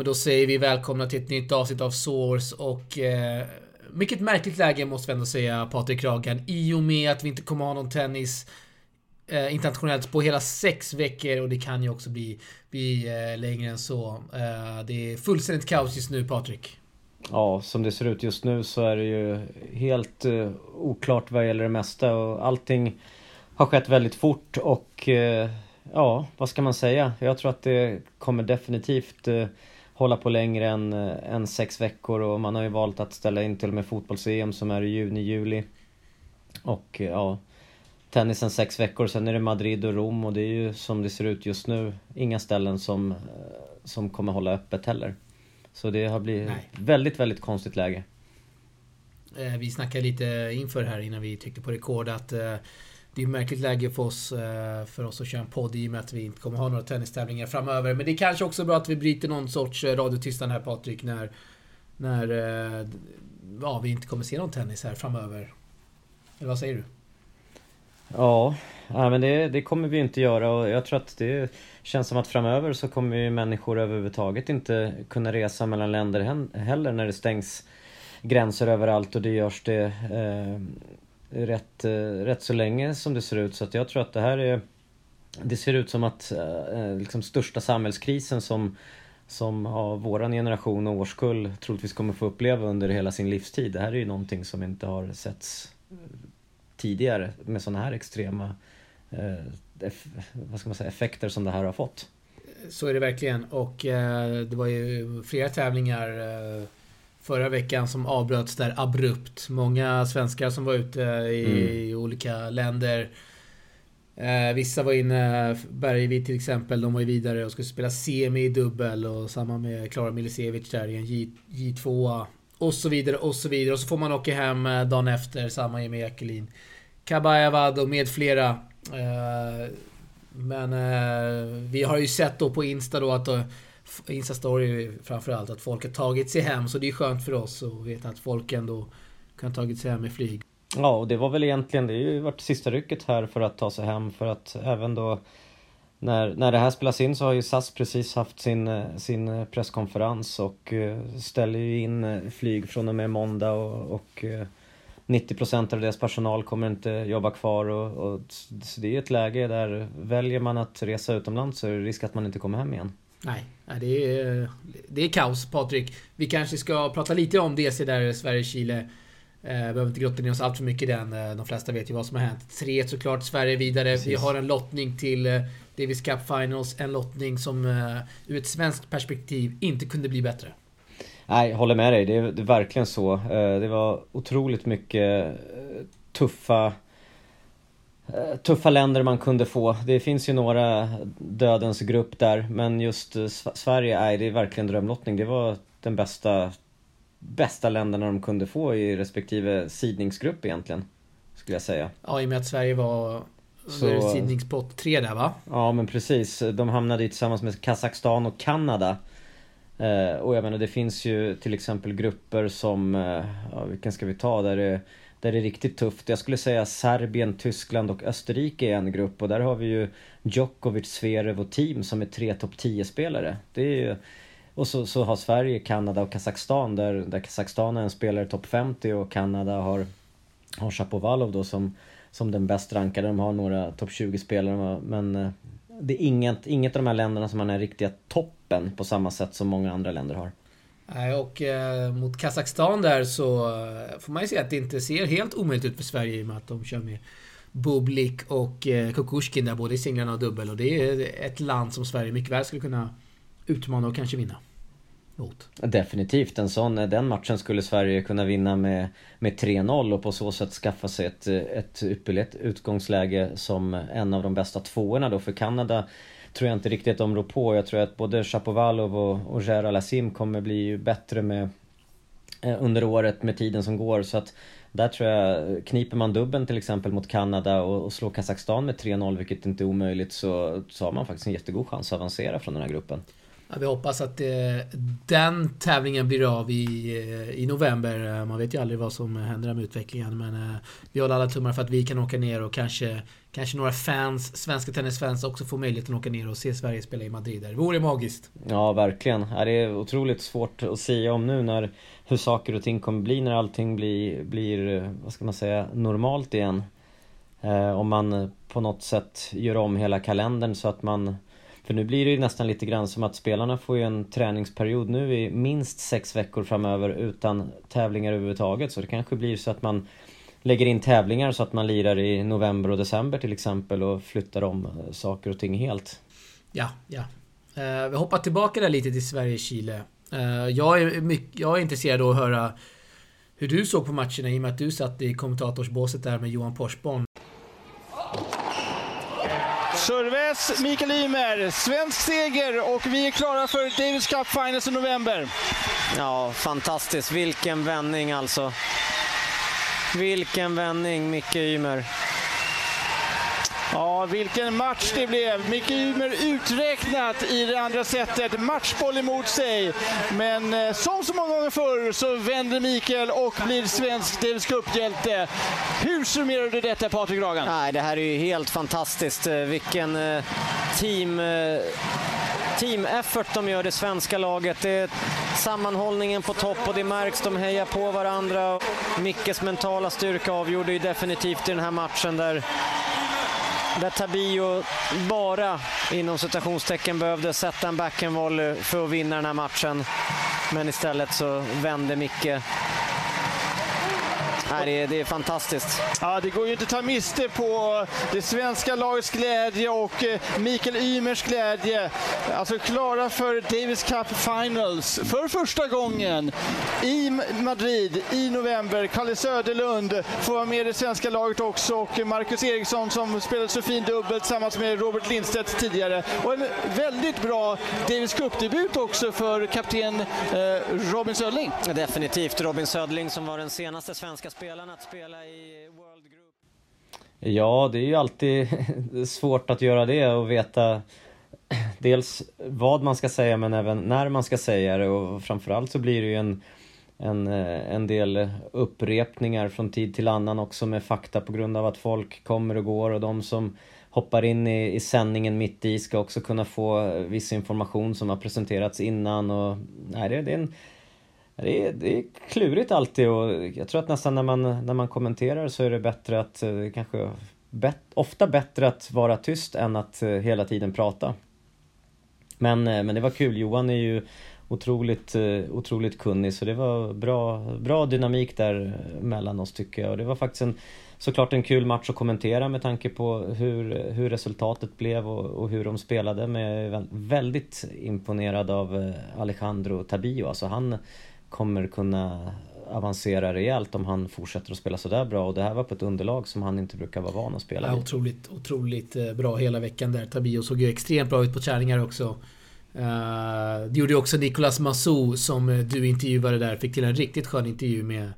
Men då säger vi välkomna till ett nytt avsnitt av Source och eh, mycket märkligt läge måste vi ändå säga Patrik Ragan i och med att vi inte kommer ha någon tennis eh, internationellt på hela sex veckor och det kan ju också bli, bli eh, längre än så. Eh, det är fullständigt kaos just nu Patrik. Ja, som det ser ut just nu så är det ju helt eh, oklart vad gäller det mesta och allting har skett väldigt fort och eh, ja, vad ska man säga? Jag tror att det kommer definitivt eh, hålla på längre än, än sex veckor och man har ju valt att ställa in till och med fotbolls-EM som är i juni, juli. Och ja, tennisen sex veckor, sen är det Madrid och Rom och det är ju som det ser ut just nu inga ställen som, som kommer hålla öppet heller. Så det har blivit Nej. väldigt, väldigt konstigt läge. Eh, vi snackade lite inför här innan vi tryckte på rekord att eh, det är ett märkligt läge för oss, eh, för oss att köra en podd i och med att vi inte kommer ha några tennistävlingar framöver. Men det är kanske också bra att vi bryter någon sorts eh, radiotystnad här Patrik när, när eh, ja, vi inte kommer se någon tennis här framöver. Eller vad säger du? Ja, ja men det, det kommer vi inte göra och jag tror att det känns som att framöver så kommer ju människor överhuvudtaget inte kunna resa mellan länder heller när det stängs gränser överallt och det görs det eh, rätt, eh, rätt så länge som det ser ut. Så att jag tror att det här är Det ser ut som att eh, eh, liksom största samhällskrisen som som av våran generation och årskull troligtvis kommer få uppleva under hela sin livstid. Det här är ju någonting som inte har setts tidigare med sådana här extrema eh, vad ska man säga, effekter som det här har fått. Så är det verkligen och eh, det var ju flera tävlingar eh, förra veckan som avbröts där abrupt. Många svenskar som var ute i, mm. olika länder. Eh, vissa var inne, Bergvik till exempel, de var ju vidare och skulle spela semi i dubbel och samma med Klara Milisevic där i en J, J2. Och så vidare och så vidare. Och så får man åka hem eh, dagen efter, samma med Ekelin. Kabayavad och med flera. Eh, men eh, vi har ju sett då på Insta då att Insta-story framförallt, att folk har tagit sig hem. Så det är skönt för oss att veta att folk ändå kan tagit sig hem med flyg. Ja, och det var väl egentligen, det har ju varit sista rycket här för att ta sig hem för att även då när, när det här spelas in så har ju SAS precis haft sin, sin presskonferens och eh, ställer ju in eh, flyg från och med måndag och, och eh, 90% av deras personal kommer inte jobba kvar och, och så det är ett läge där väljer man att resa utomlands så är det risk att man inte kommer hem igen. Nej, det är, det är kaos Patrik. Vi kanske ska prata lite om DC där, Sverige-Chile. Eh, behöver inte grotta ner oss allt för mycket i den. Eh, de flesta vet ju vad som har hänt. 3 såklart, Sverige vidare. Precis. Vi har en lottning till eh, Davis Cup Finals. En lottning som ur ett svenskt perspektiv inte kunde bli bättre. Nej, jag håller med dig. Det är, det är verkligen så. Det var otroligt mycket tuffa tuffa länder man kunde få. Det finns ju några dödens grupp där men just eh, Sverige, nej det är verkligen drömlottning. Det var den bästa, bästa länderna de kunde få i respektive sidningsgrupp egentligen. Skulle jag säga. Ja, i och med att Sverige var under Så... sidningspott 3 där va? Ja men precis. De hamnade ju tillsammans med Kazakstan och Kanada. Eh, och jag menar det finns ju till exempel grupper som, ja vilken ska vi ta? Där det där det är riktigt tufft. Jag skulle säga Serbien, Tyskland och Österrike är en grupp och där har vi ju Djokovic, Zverev och team som är tre topp 10 spelare. Det är ju... Och så, så har Sverige, Kanada och Kazakstan där, där Kazakstan är en spelare topp 50 och Kanada har, har Shapovalov då som, som den bäst rankade. De har några topp 20 spelare men eh, det är inget, inget av de här länderna som har den riktiga toppen på samma sätt som många andra länder har. Och eh, mot Kazakstan där så eh, får man ju säga att det inte ser helt omöjligt ut för Sverige i och med att de kör med Bublik och eh, Kukushkin där både i singlarna och dubbel. Och det är ett land som Sverige mycket väl skulle kunna utmana och kanske vinna. Mot. Definitivt, en sån, eh, den matchen skulle Sverige kunna vinna med, med 3-0 och på så sätt skaffa sig ett, eh, ett ypperligt utgångsläge som en av de bästa tvåorna då för Kanada tror jag inte riktigt de rår på. Jag tror att både Shapovalov och, och Gerald Asim kommer bli bättre med eh, under året med tiden som går. Så att där tror jag, kniper man dubben till exempel mot Kanada och, och slår Kazakstan med 3-0, vilket inte är omöjligt, så, så har man faktiskt en jättegod chans att avancera från den här gruppen. Ja, vi hoppas att eh, den tävlingen blir av i, eh, i november. Eh, man vet ju aldrig vad som händer med utvecklingen men vi håller alla tummar för att vi kan åka ner och kanske, kanske några fans, svenska tennisfans också får möjligheten att åka ner och se Sverige spela i Madrid. Det vore magiskt. Ja, verkligen. Det är otroligt svårt att säga om nu när hur saker och ting kommer bli när allting blir, blir vad ska man säga, normalt igen. Eh, om man på något sätt gör om hela kalendern så att man för nu blir det ju nästan lite grann som att spelarna får ju en träningsperiod nu i minst sex veckor framöver utan tävlingar överhuvudtaget. Så det kanske blir så att man lägger in tävlingar så att man lirar i november och december till exempel och flyttar om eh, saker och ting helt. Ja, ja. Eh, vi hoppar tillbaka där lite till Sverige-Chile. Eh, jag, är mycket, jag är intresserad av att höra hur du såg på matcherna i och med att du satt i kommentatorsbåset där med Johan Porsborn. Serves, Mikael Ymer, svensk seger och vi är klara för Davis Cup Finals i november. Ja, fantastiskt. Vilken vändning alltså. Vilken vändning, Micke Ymer. Ja, vilken match det blev. Micke Ymer uträknat i det andra setet. Matchboll emot sig. Men eh, som så många gånger förr så vänder Mikael och blir svensk Davis Cup-hjälte. Hur summerar du detta Patrik Ragan? Nej, det här är ju helt fantastiskt. Eh, vilken eh, team team effort de gör, det svenska laget. Det är sammanhållningen på topp och det märks, de hejar på varandra. Mickes mentala styrka avgjorde ju definitivt i den här matchen där där Tabio bara inom citationstecken behövde sätta en backhandvolley för att vinna den här matchen. Men istället så vände Micke Nej, det, är, det är fantastiskt. Ja, det går ju inte att ta miste på det svenska lagets glädje och eh, Mikael Ymers glädje. Alltså klara för Davis Cup Finals för första gången i Madrid i november. Kalle Söderlund får vara med i det svenska laget också och Marcus Eriksson som spelade så fin dubbel tillsammans med Robert Lindstedt tidigare. Och en väldigt bra Davis Cup-debut också för kapten eh, Robin Södling. Definitivt Robin Södling som var den senaste svenska spelarna att spela i World Group? Ja, det är ju alltid svårt att göra det och veta dels vad man ska säga men även när man ska säga det. Och framförallt så blir det ju en, en, eh, en del upprepningar från tid till annan också med fakta på grund av att folk kommer och går. Och de som hoppar in i, i sändningen mitt i ska också kunna få eh, viss information som har presenterats innan. Och nej, det, det är en det är, det är klurigt alltid och jag tror att nästan när man, när man kommenterar så är det bättre att eh, kanske bet, ofta bättre att vara tyst än att eh, hela tiden prata. Men, eh, men det var kul, Johan är ju otroligt, otroligt kunnig så det var bra, bra dynamik där mellan oss tycker jag och det var faktiskt en såklart en kul match att kommentera med tanke på hur, hur resultatet blev och, och hur de spelade. Men jag är väldigt imponerad av Alejandro Tabio. Alltså han, kommer kunna avancera rejält om han fortsätter att spela sådär bra och det här var på ett underlag som han inte brukar vara van att spela ja, Otroligt, otroligt eh, bra hela veckan där. Tabio såg ju extremt bra ut på träningar också. Uh, det gjorde också Nicolas Massou som eh, du intervjuade där. Fick till en riktigt skön intervju med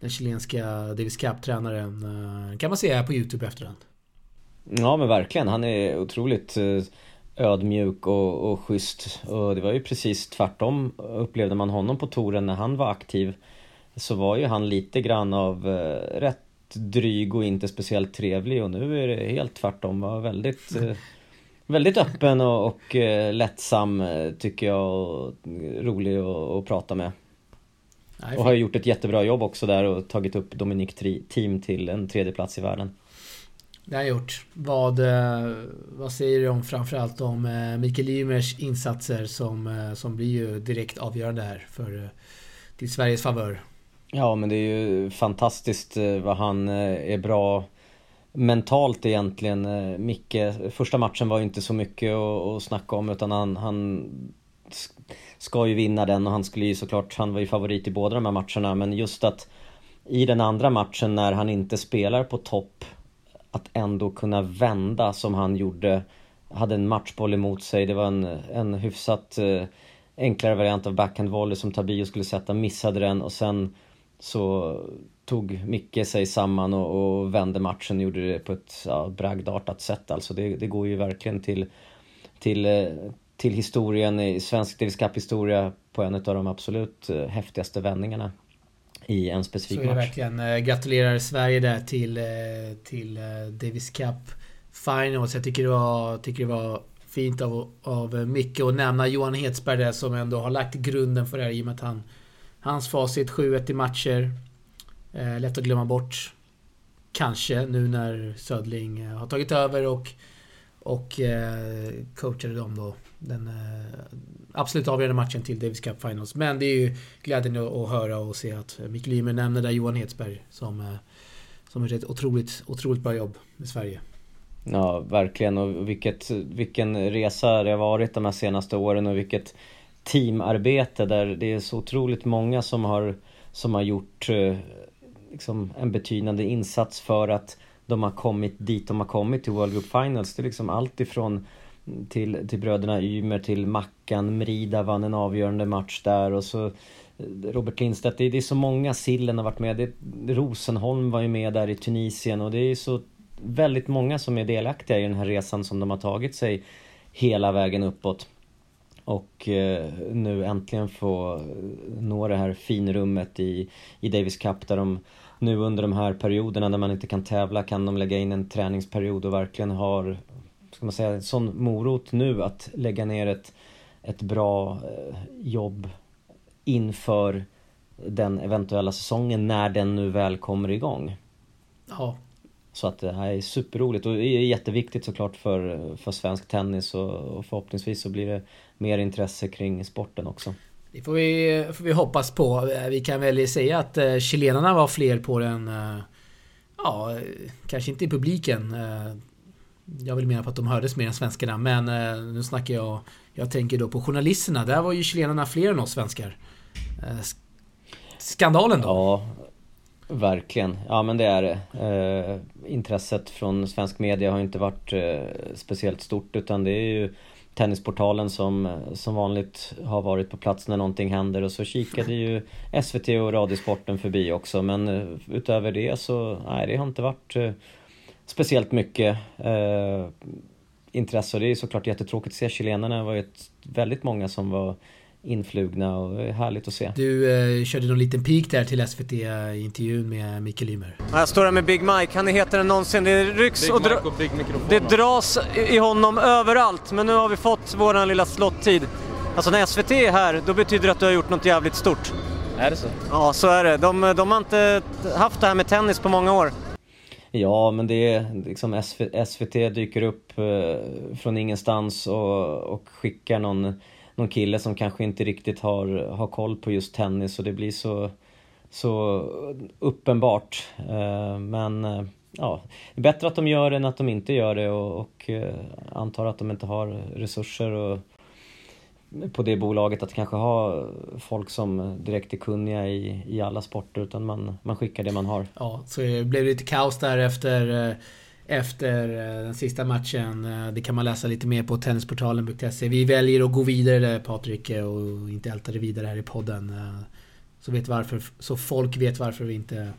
den chilenska Davis Cup-tränaren. Kan man se här på YouTube efterhand. Ja men verkligen. Han är otroligt ödmjuk och, och schysst. Och det var ju precis tvärtom upplevde man honom på touren när han var aktiv. Så var ju han lite grann av eh, rätt dryg och inte speciellt trevlig och nu är det helt tvärtom. Var väldigt, eh, väldigt öppen och, och eh, lättsam eh, tycker jag och rolig att prata med. och har gjort ett jättebra jobb också där och tagit upp Dominic Team till en tredje plats i världen. Det har jag gjort. Vad, eh, vad säger du om framförallt om eh, Mikael Ymers insatser som, eh, som blir ju direkt avgörande här för till Sveriges favör? Ja men det är ju fantastiskt vad han är bra mentalt egentligen. Micke, första matchen var ju inte så mycket att, snacka om utan han, han ska ju vinna den och han skulle ju såklart, han var ju favorit i båda de här matcherna men just att i den andra matchen när han inte spelar på topp att ändå kunna vända som han gjorde. Hade en matchboll emot sig. Det var en, en hyfsat eh, enklare variant av backhandvolley som Tabio skulle sätta, missade den och sen så tog Micke sig samman och, och vände matchen och gjorde det på ett ja, bragdartat sätt. Alltså det, det går ju verkligen till, till, eh, till historien i svensk Davis Cup-historia på en av de absolut eh, häftigaste vändningarna i en specifik match. Så är det verkligen. Eh, gratulerar Sverige där till, till Davis Cup Finals. Jag tycker det var, tycker det var fint av, av Micke att nämna Johan Hetsberg där som ändå har lagt grunden för det här i och med att han... Hans facit 7-1 i matcher. Eh, lätt att glömma bort. Kanske nu när Södling eh, har tagit över och, och eh, coachade dem då. Den eh, absolut avgörande matchen till Davis Cup Finals. Men det är ju glädjande att höra och se att Mikael Ymer nämner där Johan Hetsberg som, eh, som har gjort ett otroligt, otroligt bra jobb med Sverige. Ja, verkligen. Och vilket, vilken resa det har varit de här senaste åren och vilket teamarbete där det är så otroligt många som har, som har gjort eh, liksom en betydande insats för att de har kommit dit de har kommit till World Group Finals. Det är liksom allt ifrån till, till bröderna Ymer, till Mackan, Mrida vann en avgörande match där och så eh, Robert Lindstedt, det, det är så många, Sillen har varit med, det, Rosenholm var ju med där i Tunisien och det är så väldigt många som är delaktiga i den här resan som de har tagit sig hela vägen uppåt. Och eh, nu äntligen få eh, nå det här finrummet i, i Davis Cup där de nu under de här perioderna när man inte kan tävla kan de lägga in en träningsperiod och verkligen har, ska man säga, en sån morot nu att lägga ner ett, ett bra eh, jobb inför den eventuella säsongen när den nu väl kommer igång. Ja, så att det här är superroligt och det är jätteviktigt såklart för, för svensk tennis och, och förhoppningsvis så blir det mer intresse kring sporten också. Det får vi, får vi hoppas på. Vi kan väl säga att uh, chilenarna var fler på den... Ja, kanske inte i publiken. Jag vill mena på att de hördes mer än svenskarna, men eh, nu snackar jag... Jag tänker då på journalisterna. Där var ju chilenarna fler än oss svenskar. Eh, skandalen då? Ja, Verkligen, ja men det är det. Eh, intresset från svensk media har inte varit eh, speciellt stort utan det är ju Tennisportalen som, som vanligt har varit på plats när någonting händer och så kikade ju SVT och Radiosporten förbi också men eh, utöver det så, nej det har inte varit eh, speciellt mycket eh, intresse och det är såklart jättetråkigt att se chilenarna. Det var ju ett, väldigt många som var influgna och det är härligt att se. Du eh, körde någon liten peak där till SVT i intervjun med Mikael Ymer. Jag står här med Big Mike, han är hetare än någonsin. Det rycks Big och, dra och det dras i honom överallt. Men nu har vi fått våran lilla slottid. Alltså när SVT är här, då betyder det att du har gjort något jävligt stort. Är det så? Ja, så är det. De, de har inte haft det här med tennis på många år. Ja, men det är liksom SVT dyker upp eh, från ingenstans och, och skickar någon någon kille som kanske inte riktigt har, har koll på just tennis och det blir så, så uppenbart. Eh, men eh, ja, det är bättre att de gör det än att de inte gör det och, och antar att de inte har resurser och på det bolaget att kanske ha folk som direkt är kunniga i, i alla sporter utan man, man skickar det man har. Ja, så det blev lite kaos där efter efter eh, den sista matchen. Eh, det kan man läsa lite mer på tennisportalen.se. Vi väljer att gå vidare där Patrik eh, och inte älta det vidare här i podden. Så, vet varför, så folk vet varför vi inte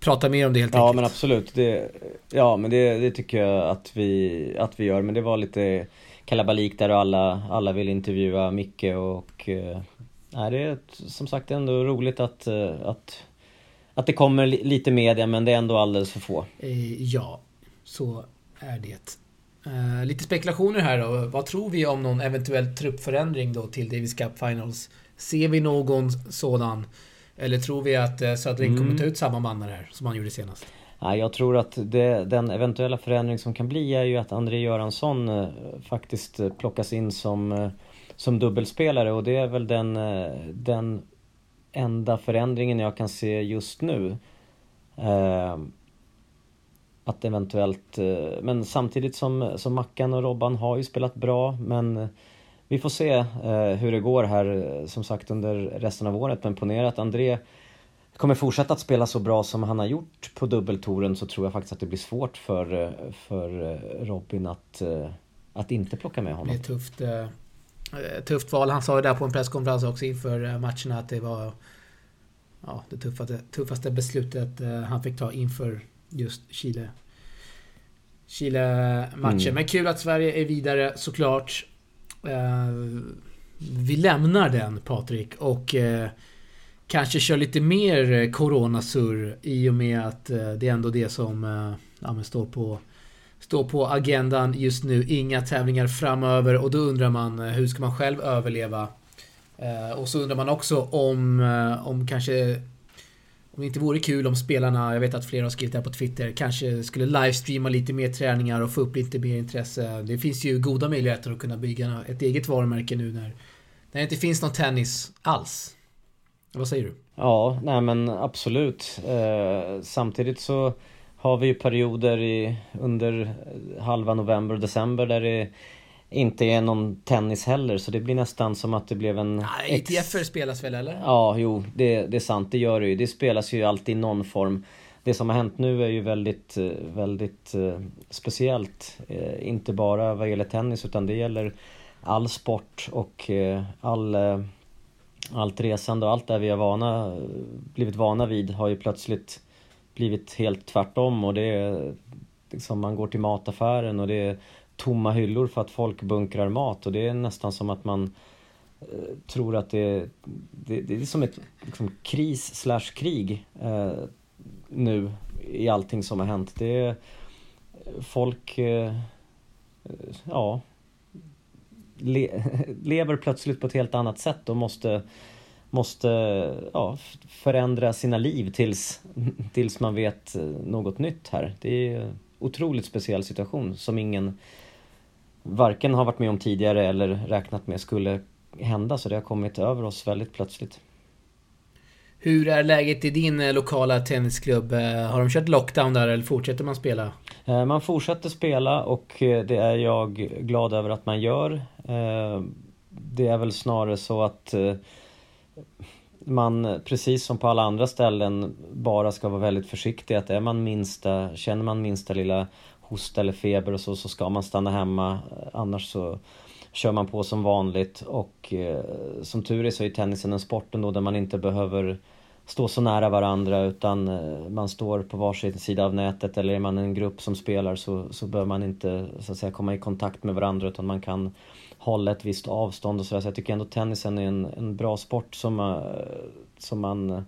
pratar mer om det helt ja, enkelt. Ja men absolut. Det, ja men det, det, tycker jag att vi, att vi gör. Men det var lite kalabalik där och alla, alla vill intervjua Micke och... Nej, det är som sagt ändå roligt att, att att det kommer lite media men det är ändå alldeles för få. Eh, ja, så är det. Uh, lite spekulationer här då. Vad tror vi om någon eventuell truppförändring då till Davis Cup Finals? Ser vi någon sådan? Eller tror vi att uh, Södring mm. kommer ta ut samma man här som han gjorde senast? Jag tror att det, den eventuella förändring som kan bli är ju att André Göransson eh, faktiskt eh, plockas in som, eh, som dubbelspelare och det är väl den, den enda förändringen jag kan se just nu. Att eventuellt, men samtidigt som, som Mackan och Robban har ju spelat bra men vi får se hur det går här som sagt under resten av året. Men ponera att André kommer fortsätta att spela så bra som han har gjort på dubbeltouren så tror jag faktiskt att det blir svårt för, för Robin att, att inte plocka med honom. Det är tufft. Eh, tufft val. Han sa ju där på en presskonferens också inför eh, matcherna att det var ja, det tuffaste, tuffaste beslutet eh, han fick ta inför just Chile. Chile-matchen. Mm. Men kul att Sverige är vidare såklart. Vi lämnar den Patrik och kanske kör lite mer eh, coronasurr i och med att eh, det är ändå det som eh, ja, står på står på agendan just nu. Inga tävlingar framöver och då undrar man hur ska man själv överleva? och så undrar man också om, om kanske om det inte vore kul om spelarna, jag vet att flera har skrivit det här på Twitter, kanske skulle livestreama lite mer träningar och få upp lite mer intresse. Det finns ju goda möjligheter att kunna bygga ett eget varumärke nu när, när det inte finns någon tennis alls. Vad säger du? Ja, nej men absolut. Eh, samtidigt så har vi ju perioder i, under halva november och december där det inte är någon tennis heller så det blir nästan som att det blev en... Nej, ETFer spelas väl eller? Ja, jo, det, det är sant, det gör det ju. Det spelas ju alltid i någon form. Det som har hänt nu är ju väldigt, eh, väldigt uh, speciellt. Inte bara vad gäller tennis utan det gäller all sport och all, allt resande och allt det vi har vana, blivit vana vid har ju plötsligt blivit helt tvärtom och det är liksom man går till mataffären och det är tomma hyllor för att folk bunkrar mat och det är nästan som att man eh, tror att det, det, det, är som ett liksom, kris slash krig eh, nu i allting som har hänt. Det är folk, eh, ja, le, lever plötsligt på ett helt annat sätt och måste måste ja, förändra sina liv tills, tills man vet eh, något nytt här. Det är en otroligt speciell situation som ingen varken har varit med om tidigare eller räknat med skulle hända. Så det har kommit över oss väldigt plötsligt. Hur är läget i din eh, lokala tennisklubb? Eh, har de kört lockdown där eller fortsätter man spela? Eh, man fortsätter spela och det är jag glad över att man gör. Det är väl snarare så att man, precis som på alla andra ställen, bara ska vara väldigt försiktig. Att är man minsta, känner man minsta lilla hosta eller feber och så, så ska man stanna hemma. Annars så kör man på som vanligt och eh, som tur är så är tennisen en sport ändå där man inte behöver stå så nära varandra utan eh, man står på varsin sida av nätet eller är man en grupp som spelar så, så behöver man inte så att säga komma i kontakt med varandra utan man kan hålla ett visst avstånd och sådär. Så jag tycker ändå tennisen är en, en bra sport som, eh, som man eh,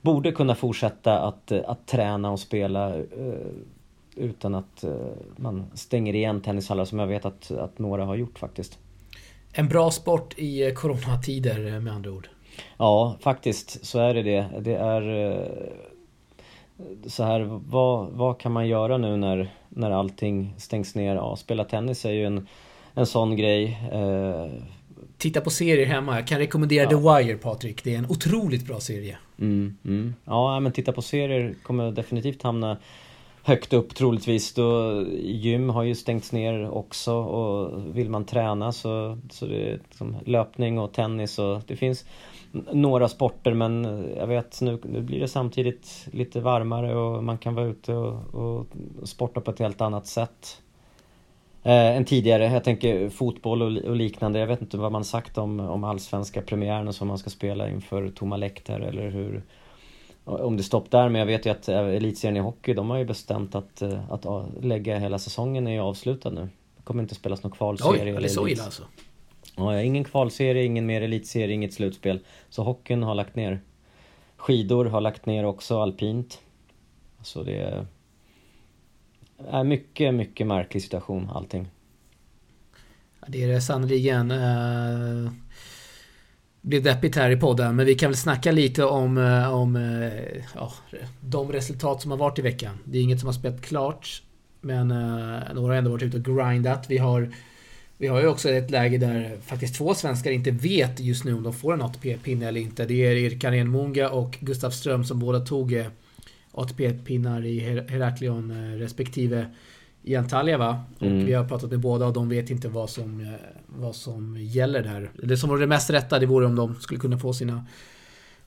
borde kunna fortsätta att, att träna och spela utan att man stänger igen tennishallar som jag vet att, att några har gjort faktiskt. En bra sport i coronatider med andra ord. Ja, faktiskt så är det det. Det är uh, så här, vad, vad kan man göra nu när, när allting stängs ner? Ja, spela tennis är ju en, en sån grej. Uh, Titta på serier hemma. Jag kan rekommendera ja. The Wire, Patrik. Det är en otroligt bra serie. Mm, mm. Ja, men titta på serier kommer definitivt hamna högt upp troligtvis. Då, gym har ju stängts ner också och vill man träna så, så det är liksom löpning och tennis och det finns några sporter men jag vet nu, nu blir det samtidigt lite varmare och man kan vara ute och, och sporta på ett helt annat sätt. Eh, än tidigare. Jag tänker fotboll och, och, liknande. Jag vet inte vad man sagt om, om allsvenska premiären som man ska spela inför tomma läktare eller hur om det stopp där, men jag vet ju att eh, elitserien i hockey, de har ju bestämt att, eh, att lägga hela säsongen är avslutad nu. Det kommer inte spelas någon kvalserie. Oj, det är så illa alltså? Ja, ingen kvalserie, ingen mer elitserie, inget slutspel. Så hockeyn har lagt ner. Skidor har lagt ner också, alpint. Så det är mycket, mycket märklig situation allting. Ja, det är det sannerligen. Uh eh, blir deppigt här i podden, men vi kan väl snacka lite om, eh, om eh, ja, de resultat som har varit i veckan. Det är inget som har spelat klart, men uh, några har ändå varit ute och grindat. Vi har, vi har ju också ett läge där faktiskt två svenskar inte vet just nu om de får en ATP-pinne eller inte. Det är Irkan Enmunga och Gustav Ström som båda tog ATP-pinnar i Heraklion respektive i Antalya va? Och mm. vi har pratat med båda och de vet inte vad som, eh, vad som gäller där. Det som vore det mest rätta det vore om de skulle kunna få sina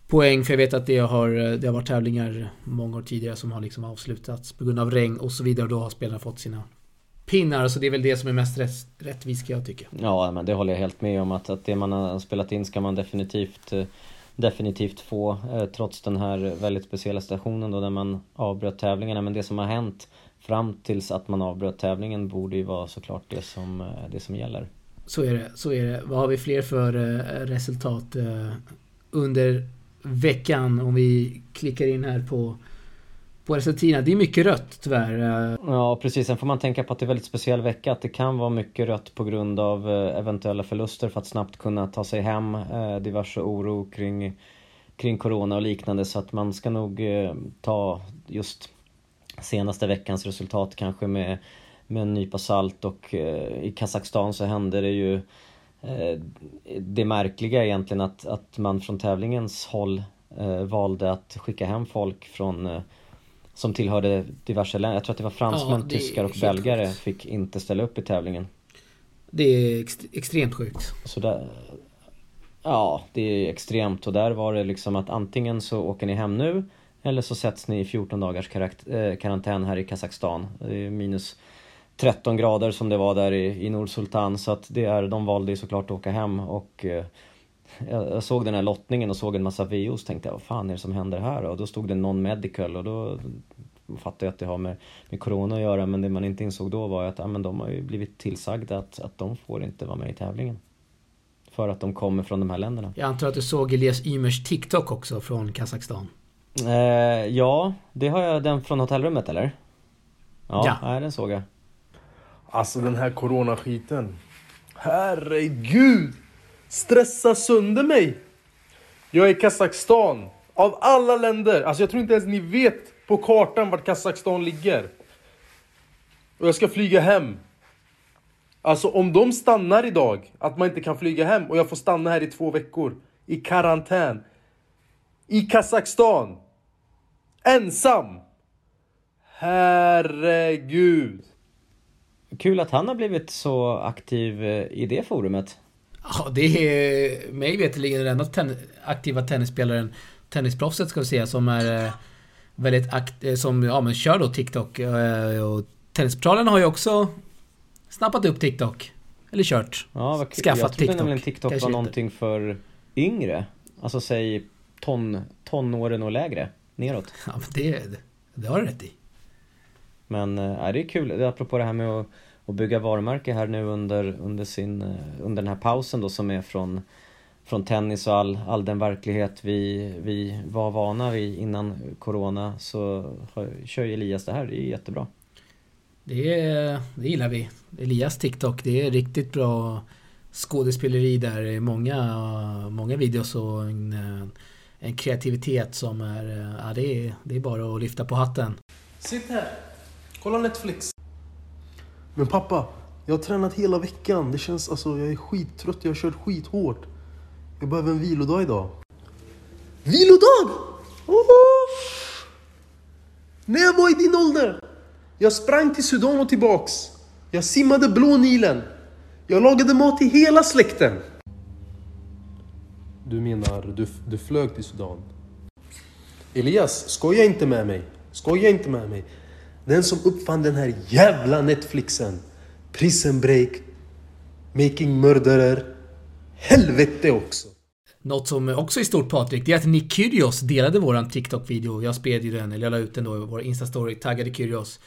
poäng. För jag vet att det har, eh, det har varit tävlingar många år tidigare som har liksom avslutats på grund av regn och så vidare. Och då har spelarna fått sina pinnar. Så det är väl det som är mest rätt, rättvist kan jag tycka. Ja, men det håller jag helt med om. Att, att det man har spelat in ska man definitivt eh, definitivt få trots den här väldigt speciella situationen då när man avbröt tävlingarna. Men det som har hänt fram tills att man avbröt tävlingen borde ju vara såklart det som, eh, det som gäller. Så är det, så är det. Vad har vi fler för eh, resultat eh, under veckan om vi klickar in här på på resultaten. Det är mycket rött tyvärr. Ja precis, sen får man tänka på att det är väldigt speciell vecka. Att det kan vara mycket rött på grund av eh, eventuella förluster för att snabbt kunna ta sig hem. Eh, diverse oro kring, kring Corona och liknande så att man ska nog eh, ta just senaste veckans resultat kanske med, med en nypa salt och i Kazakstan så hände det ju det märkliga egentligen att, att man från tävlingens håll eh, valde att skicka hem folk från eh, som tillhörde diverse länder. Jag tror att det var fransmän, ja, tyskar och belgare sjukt. fick inte ställa upp i tävlingen. Det är ex extremt sjukt. Så där, ja, det är extremt och där var det liksom att antingen så åker ni hem nu eller så sätts ni i 14 dagars eh, karantän här i Kazakstan. Det är minus 13 grader som det var där i, i Nord-Sultan så att det är, de valde ju såklart att åka hem och eh, jag, såg den här lottningen och såg en massa VOs och tänkte vad fan är det som händer här? Och då stod det non-medical och då fattade jag att det har med, med Corona att göra men det man inte insåg då var att ja, men de har ju blivit tillsagda att, att de får inte vara med i tävlingen. För att de kommer från de här länderna. Jag antar att du såg Elias Ymers TikTok också från Kazakstan? Eh, ja, det har jag den från hotellrummet eller? Ja, ja. Nej, den såg jag. Alltså den här coronaskiten. Herregud! Stressa sönder mig! Jag är i Kazakstan. Av alla länder. Alltså jag tror inte ens ni vet på kartan vart Kazakstan ligger. Och jag ska flyga hem. Alltså om de stannar idag, att man inte kan flyga hem och jag får stanna här i två veckor. I karantän. I Kazakstan. Ensam! Herregud! Kul att han har blivit så aktiv eh, i det forumet. Ja, det är mig veterligen den enda ten aktiva tennisspelaren, tennisproffset ska vi säga, som är eh, väldigt aktiv, eh, som ja, men kör då TikTok. Och Tennisportalen har ju också snappat upp TikTok. Eller kört. Ja, vad kul. Skaffat Jag trodde nämligen TikTok var någonting för yngre. Alltså säg ton, tonåren och lägre neråt. Ja, men det, det har du rätt i. Men äh, det är kul, apropå det här med att, att bygga varumärke här nu under, under, sin, eh, under den här pausen då som är från, från tennis och all, all den verklighet vi, vi var vana vid innan Corona så har, kör Elias det här, det är jättebra. Det, det gillar vi. Elias TikTok, det är riktigt bra skådespeleri där. Många, många videos och en, en kreativitet som är, ja det är, det är bara att lyfta på hatten. Sitt här, kolla Netflix. Men pappa, jag har tränat hela veckan. Det känns, alltså jag är skittrött, jag har kört skithårt. Jag behöver en vilodag idag. Vilodag? Oh! När jag var i din ålder. Jag sprang till Sudan och tillbaks. Jag simmade Blå Nilen. Jag lagade mat till hela släkten. Du menar, du, du flög till Sudan? Elias, skoja inte med mig. Skoja inte med mig. Den som uppfann den här jävla Netflixen. Prison Break. Making Murderer. Helvete också. Något som också är stort Patrik, det är att Nick Kyrgios delade våran TikTok-video. Jag spred ju den, eller jag la ut den då i vår Insta-story, taggade Kyrgios.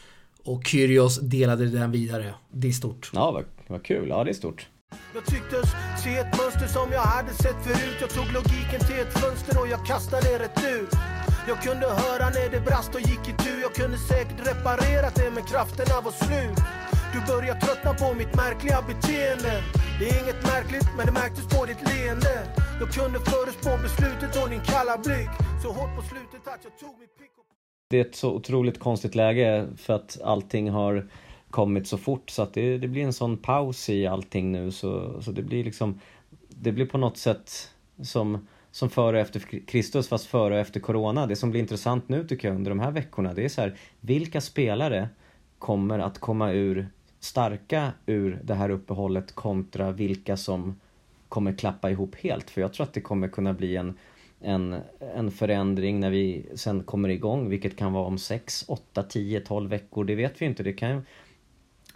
Och Kyrgios delade den vidare. Det är stort. Ja, vad, vad kul. Ja, det är stort. Jag tycktes se ett mönster som jag hade sett förut Jag tog logiken till ett fönster och jag kastade rätt ut jag kunde höra när det brast och gick i tur. Jag kunde säkert reparera det men krafterna var slut. Du börjar tröttna på mitt märkliga beteende. Det är inget märkligt men det märktes på ditt leende. Jag kunde förutspå beslutet och din kalla blick. Så hårt på slutet att jag tog mitt pick och... Det är ett så otroligt konstigt läge för att allting har kommit så fort. Så att det, det blir en sån paus i allting nu. Så, så det blir liksom Det blir på något sätt som som före och efter Kristus fast före och efter Corona. Det som blir intressant nu tycker jag under de här veckorna det är så här Vilka spelare kommer att komma ur starka ur det här uppehållet kontra vilka som kommer klappa ihop helt. För jag tror att det kommer kunna bli en, en, en förändring när vi sen kommer igång, vilket kan vara om 6, 8, 10, 12 veckor. Det vet vi inte. Det kan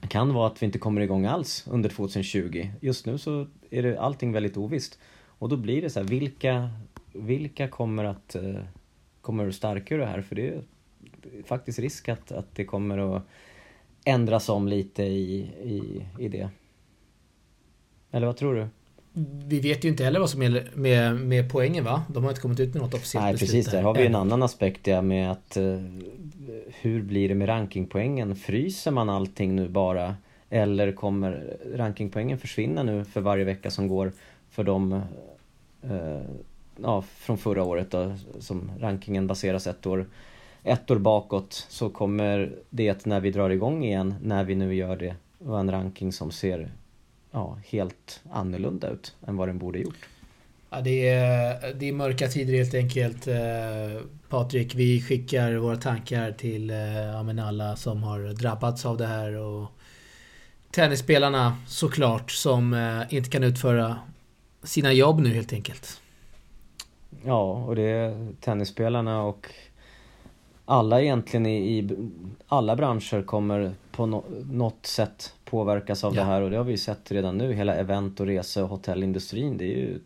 kan vara att vi inte kommer igång alls under 2020. Just nu så är det allting väldigt ovisst. Och då blir det så här, vilka, vilka kommer att eh, kommer att stärka det här? För det är faktiskt risk att, att det kommer att ändras om lite i, i, i det. Eller vad tror du? Vi vet ju inte heller vad som gäller med, med poängen va? De har inte kommit ut med något officiellt Nej beslut precis, där har vi en annan aspekt ja, med att eh, hur blir det med rankingpoängen? Fryser man allting nu bara? Eller kommer rankingpoängen försvinna nu för varje vecka som går för de Eh, ja, från förra året då, som rankingen baseras ett år ett år bakåt så kommer det när vi drar igång igen, när vi nu gör det, vara en ranking som ser ja, helt annorlunda ut än vad den borde gjort. Ja, det, är, det är mörka tider helt enkelt. Eh, Patrik, vi skickar våra tankar till eh, ja, men alla som har drabbats av det här och tennisspelarna såklart som inte kan utföra sina jobb nu helt enkelt. Ja, och det är tennisspelarna och alla egentligen i, i alla branscher kommer på no, något sätt påverkas av Ja. det här och det har vi sett redan nu. Hela event och rese och hotellindustrin, det är ju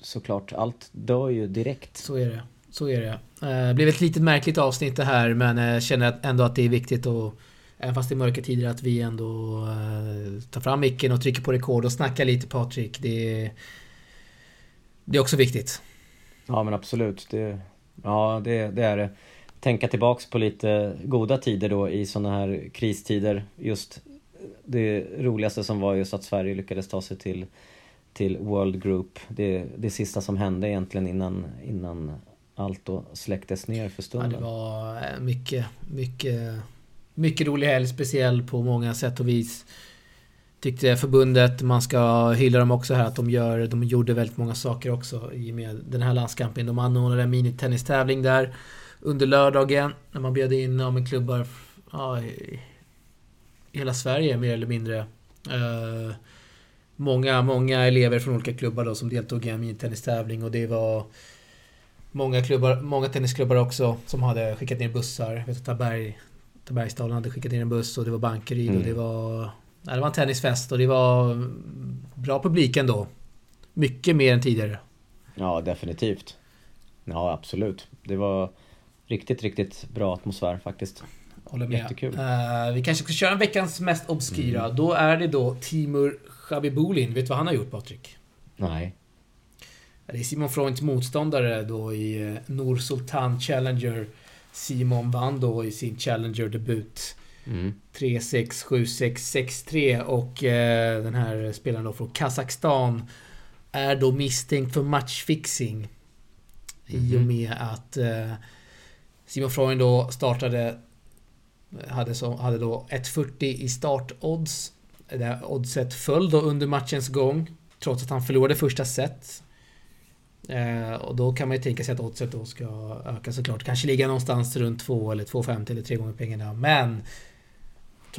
såklart, allt dör ju direkt. Så är det. Så är det. Eh, blev ett litet märkligt avsnitt det här men jag känner ändå att det är viktigt och Även fast det är mörka tider att vi ändå eh, tar fram micken och trycker på rekord och snackar lite Patrik. Det, är- det är också viktigt. Ja men absolut, det, ja det, det är det. Tänka tillbaks på lite goda tider då i sådana här kristider. Just det roligaste som var just att Sverige lyckades ta sig till, till World Group. Det, det sista som hände egentligen innan, innan allt då släcktes ner för Ja, stunden. det var eh, mycket, mycket, mycket rolig helg. Speciell på många sätt och vis. Tyckte förbundet, man ska hylla dem också här, att de, gör, de gjorde väldigt många saker också i och med den här landskampen. De anordnade en minitennistävling där under lördagen när man bjöd in ja, klubbar ja, i hela Sverige mer eller mindre. Eh, många, många elever från olika klubbar då som deltog i en minitennistävling och det var många, klubbar, många tennisklubbar också som hade skickat ner bussar. Jag vet att Taberg, Tabergsdalen hade skickat ner en buss och det var Bankeryd Mm. och det var... Det var en tennisfest och det var bra publik ändå. Mycket mer än tidigare. Ja, definitivt. Ja, absolut. Det var riktigt, riktigt bra atmosfär faktiskt. Håller med. Jättekul. Eh, vi kanske ska köra en veckans mest obskyra. Då är det då Timur Shabibulin. Vet du vad han har gjort Patrik? Nej. Det är Simon Freunds motståndare då i eh, Nur Sultan Challenger. Simon vann då i sin Challenger-debut. Mm. 3-6, 7-6, 6-3 och eh, den här spelaren då från Kazakstan är då misstänkt för matchfixing. I och Mhm. med att eh, Simon Freund då startade hade, så, hade då 1.40 i startodds. Det här oddset föll då under matchens gång. Trots att han förlorade första set. Eh, och då kan man ju tänka sig att oddset då ska öka såklart. Kanske ligga någonstans runt 2 eller 2,50 eller 3 gånger pengarna. Men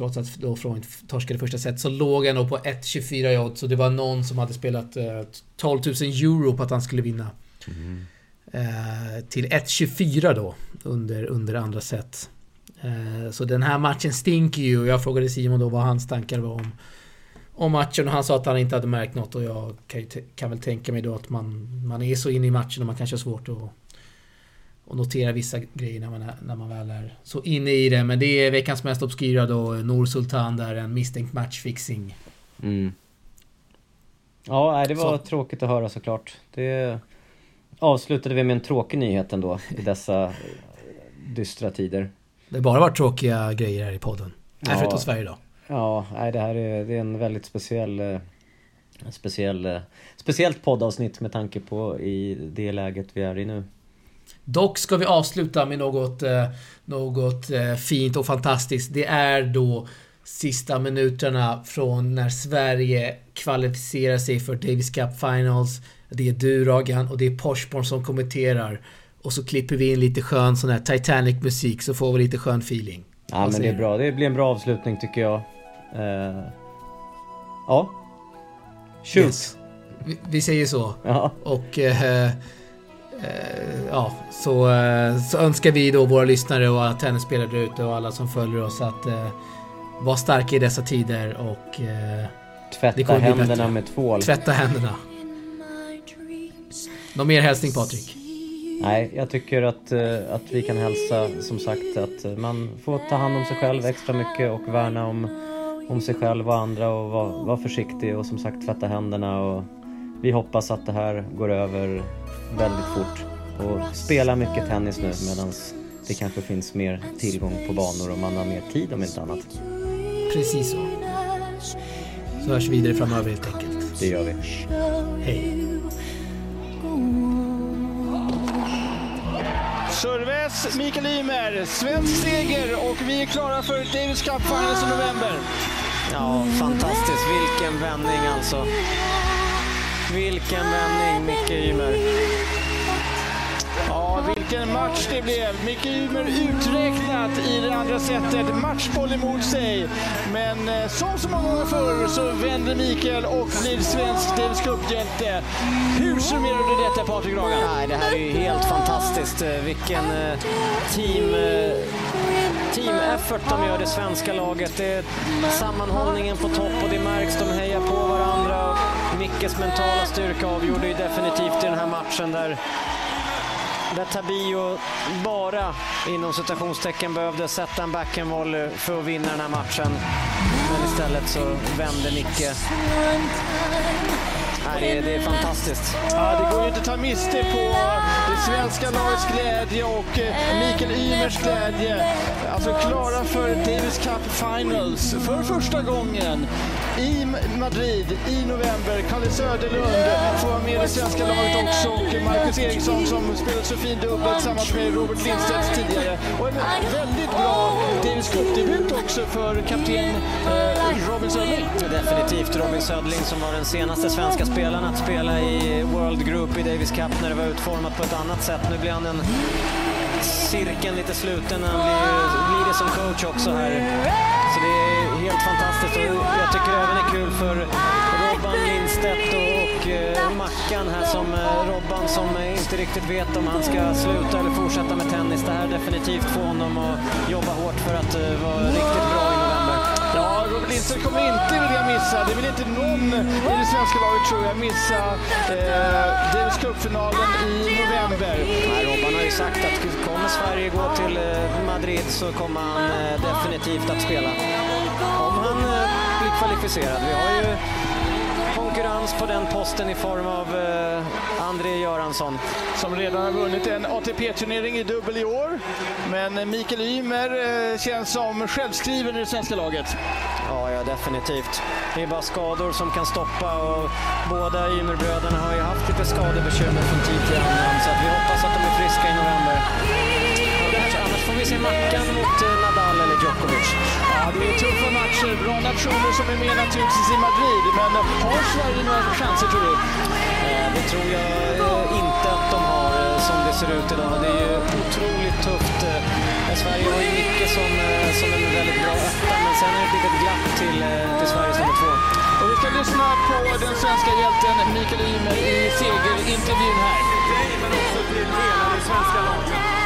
Trots att då Freund torskade första set så låg han då på 1.24 i odds. Och det var någon som hade spelat eh, 12 000 euro på att han skulle vinna. Mm. Eh, till 1.24 då under, under andra set. Eh, så den här matchen stinker ju och jag frågade Simon då vad hans tankar var om, om matchen och han sa att han inte hade märkt något och jag kan, kan väl tänka mig då att man, man är så inne i matchen och man kanske har svårt att, att notera vissa grejer när man, är, när man väl är så inne i det. Men det är veckans mest obskyra då, Nor Sultan där, en misstänkt matchfixing. Mm. Ja, nej, det var Så. tråkigt att höra såklart. Det avslutade vi med en tråkig nyhet ändå i dessa eh, dystra tider. Det har bara varit tråkiga grejer här i podden. Ja. förutom Sverige då. Ja, nej, det här är, det är en väldigt speciell, eh, speciell, eh, speciellt poddavsnitt med tanke på i det läget vi är i nu. Dock ska vi avsluta med något, eh, något eh, fint och fantastiskt. Det är då sista minuterna från när Sverige kvalificerar sig för Davis Cup Finals. Det är du Ragan och det är Porsborn som kommenterar. Och så klipper vi in lite skön sån här Titanic-musik så får vi lite skön feeling. Ja, men det är bra. Det blir en bra avslutning tycker jag. Eh, ja. Shoot! Yes. Vi, vi säger så. Ja, Och eh, ja, så, eh, så önskar vi då våra lyssnare och alla tennisspelare där ute och alla som följer oss att eh, vara starka i dessa tider och eh, tvätta händerna med tvål. tvätta händerna. Någon mer hälsning Patrik? Nej, jag tycker att, eh, att vi kan hälsa som sagt att man får ta hand om sig själv extra mycket och värna om, om sig själv och andra och vara, vara försiktig och som sagt tvätta händerna och vi hoppas att det här går över väldigt fort och spela mycket tennis nu medan det kanske finns mer tillgång på banor och man har mer tid om inte annat. Precis så. Så hörs vi vidare framöver helt enkelt. Det gör vi. Hej. Serves, Mikael Ymer, svensk seger och vi är klara för Davis Cup Finals i november. Ja, fantastiskt. Vilken vändning alltså. Vilken vändning, Micke Ymer. Ja, vilken match det blev. Micke Ymer uträknat i det andra setet. Matchboll emot sig. Men eh, som så många gånger förr så vänder Mikael och blir svensk Davis Cup-hjälte. Hur summerar du detta Patrik Ragan? Nej, det här är ju helt fantastiskt. Eh, vilken eh, team, team effort de gör, det svenska laget. Det är sammanhållningen på topp och det märks. De hejar på varandra. Mickes mentala styrka avgjorde ju definitivt i den här matchen där där Tabio bara inom citationstecken behövde sätta en backhandvolley för att vinna den här matchen. Men istället så vände Micke. Nej, det, är, det är fantastiskt. Ja, det går ju inte att ta miste på det svenska lagets glädje och eh, Mikael Ymers glädje. Alltså klara för Davis Cup Finals för första gången i Madrid i november. Kalle Söderlund får vara med i det svenska laget också och Marcus Eriksson som spelat så fin dubbel tillsammans med Robert Lindstedt tidigare. Och en väldigt bra Davis Cup-debut också för kapten eh, Robin Söderling. Definitivt Robin Söderling som var den senaste svenska spelaren att spela i World Group i Davis Cup när det var utformat på ett annat sätt. Nu blir han en cirkeln lite sluten. Han blir, blir det som coach också här. Så det är helt fantastiskt och jag tycker även det är kul för Robban Lindstedt och, och uh, Mackan här som uh, Robban som uh, inte riktigt vet om han ska sluta eller fortsätta med tennis. Det här är definitivt få honom att jobba hårt för att vara riktigt bra i november. Ja, Robert Lindstedt kommer inte vilja missa, det vill inte någon i det svenska laget tror jag, missa eh, Davis Cup-finalen i november. Ju sagt att kommer Sverige gå till eh, Madrid så kommer han eh, definitivt att spela om han eh, blir kvalificerad. Vi har ju konkurrens på den posten i form av eh, André Göransson. Som redan har vunnit en ATP-turnering i dubbel i år. Men Mikael Ymer eh, känns som självskriven i det svenska laget. Ja, ja, definitivt. Det är bara skador som kan stoppa och båda Ymerbröderna har ju haft lite skadebekymmer från tid till annan så vi hoppas att de är friska i november. Annars får vi se Mackan mot Nadal eller Djokovic. Ja, det är tuffa matcher. Nationer som är med naturligtvis i Madrid. Men har Sverige några chanser tror du? Eh, det tror jag eh, inte att de har eh, som det ser ut idag. Det är ju otroligt tufft. Sverige har ju Micke som, som en väldigt bra etta, men sen är det ett litet glapp till, till Sveriges nummer två. Och vi ska lyssna på den svenska hjälten Mikael Ymer i segerintervjun här. Men också till hela det svenska laget.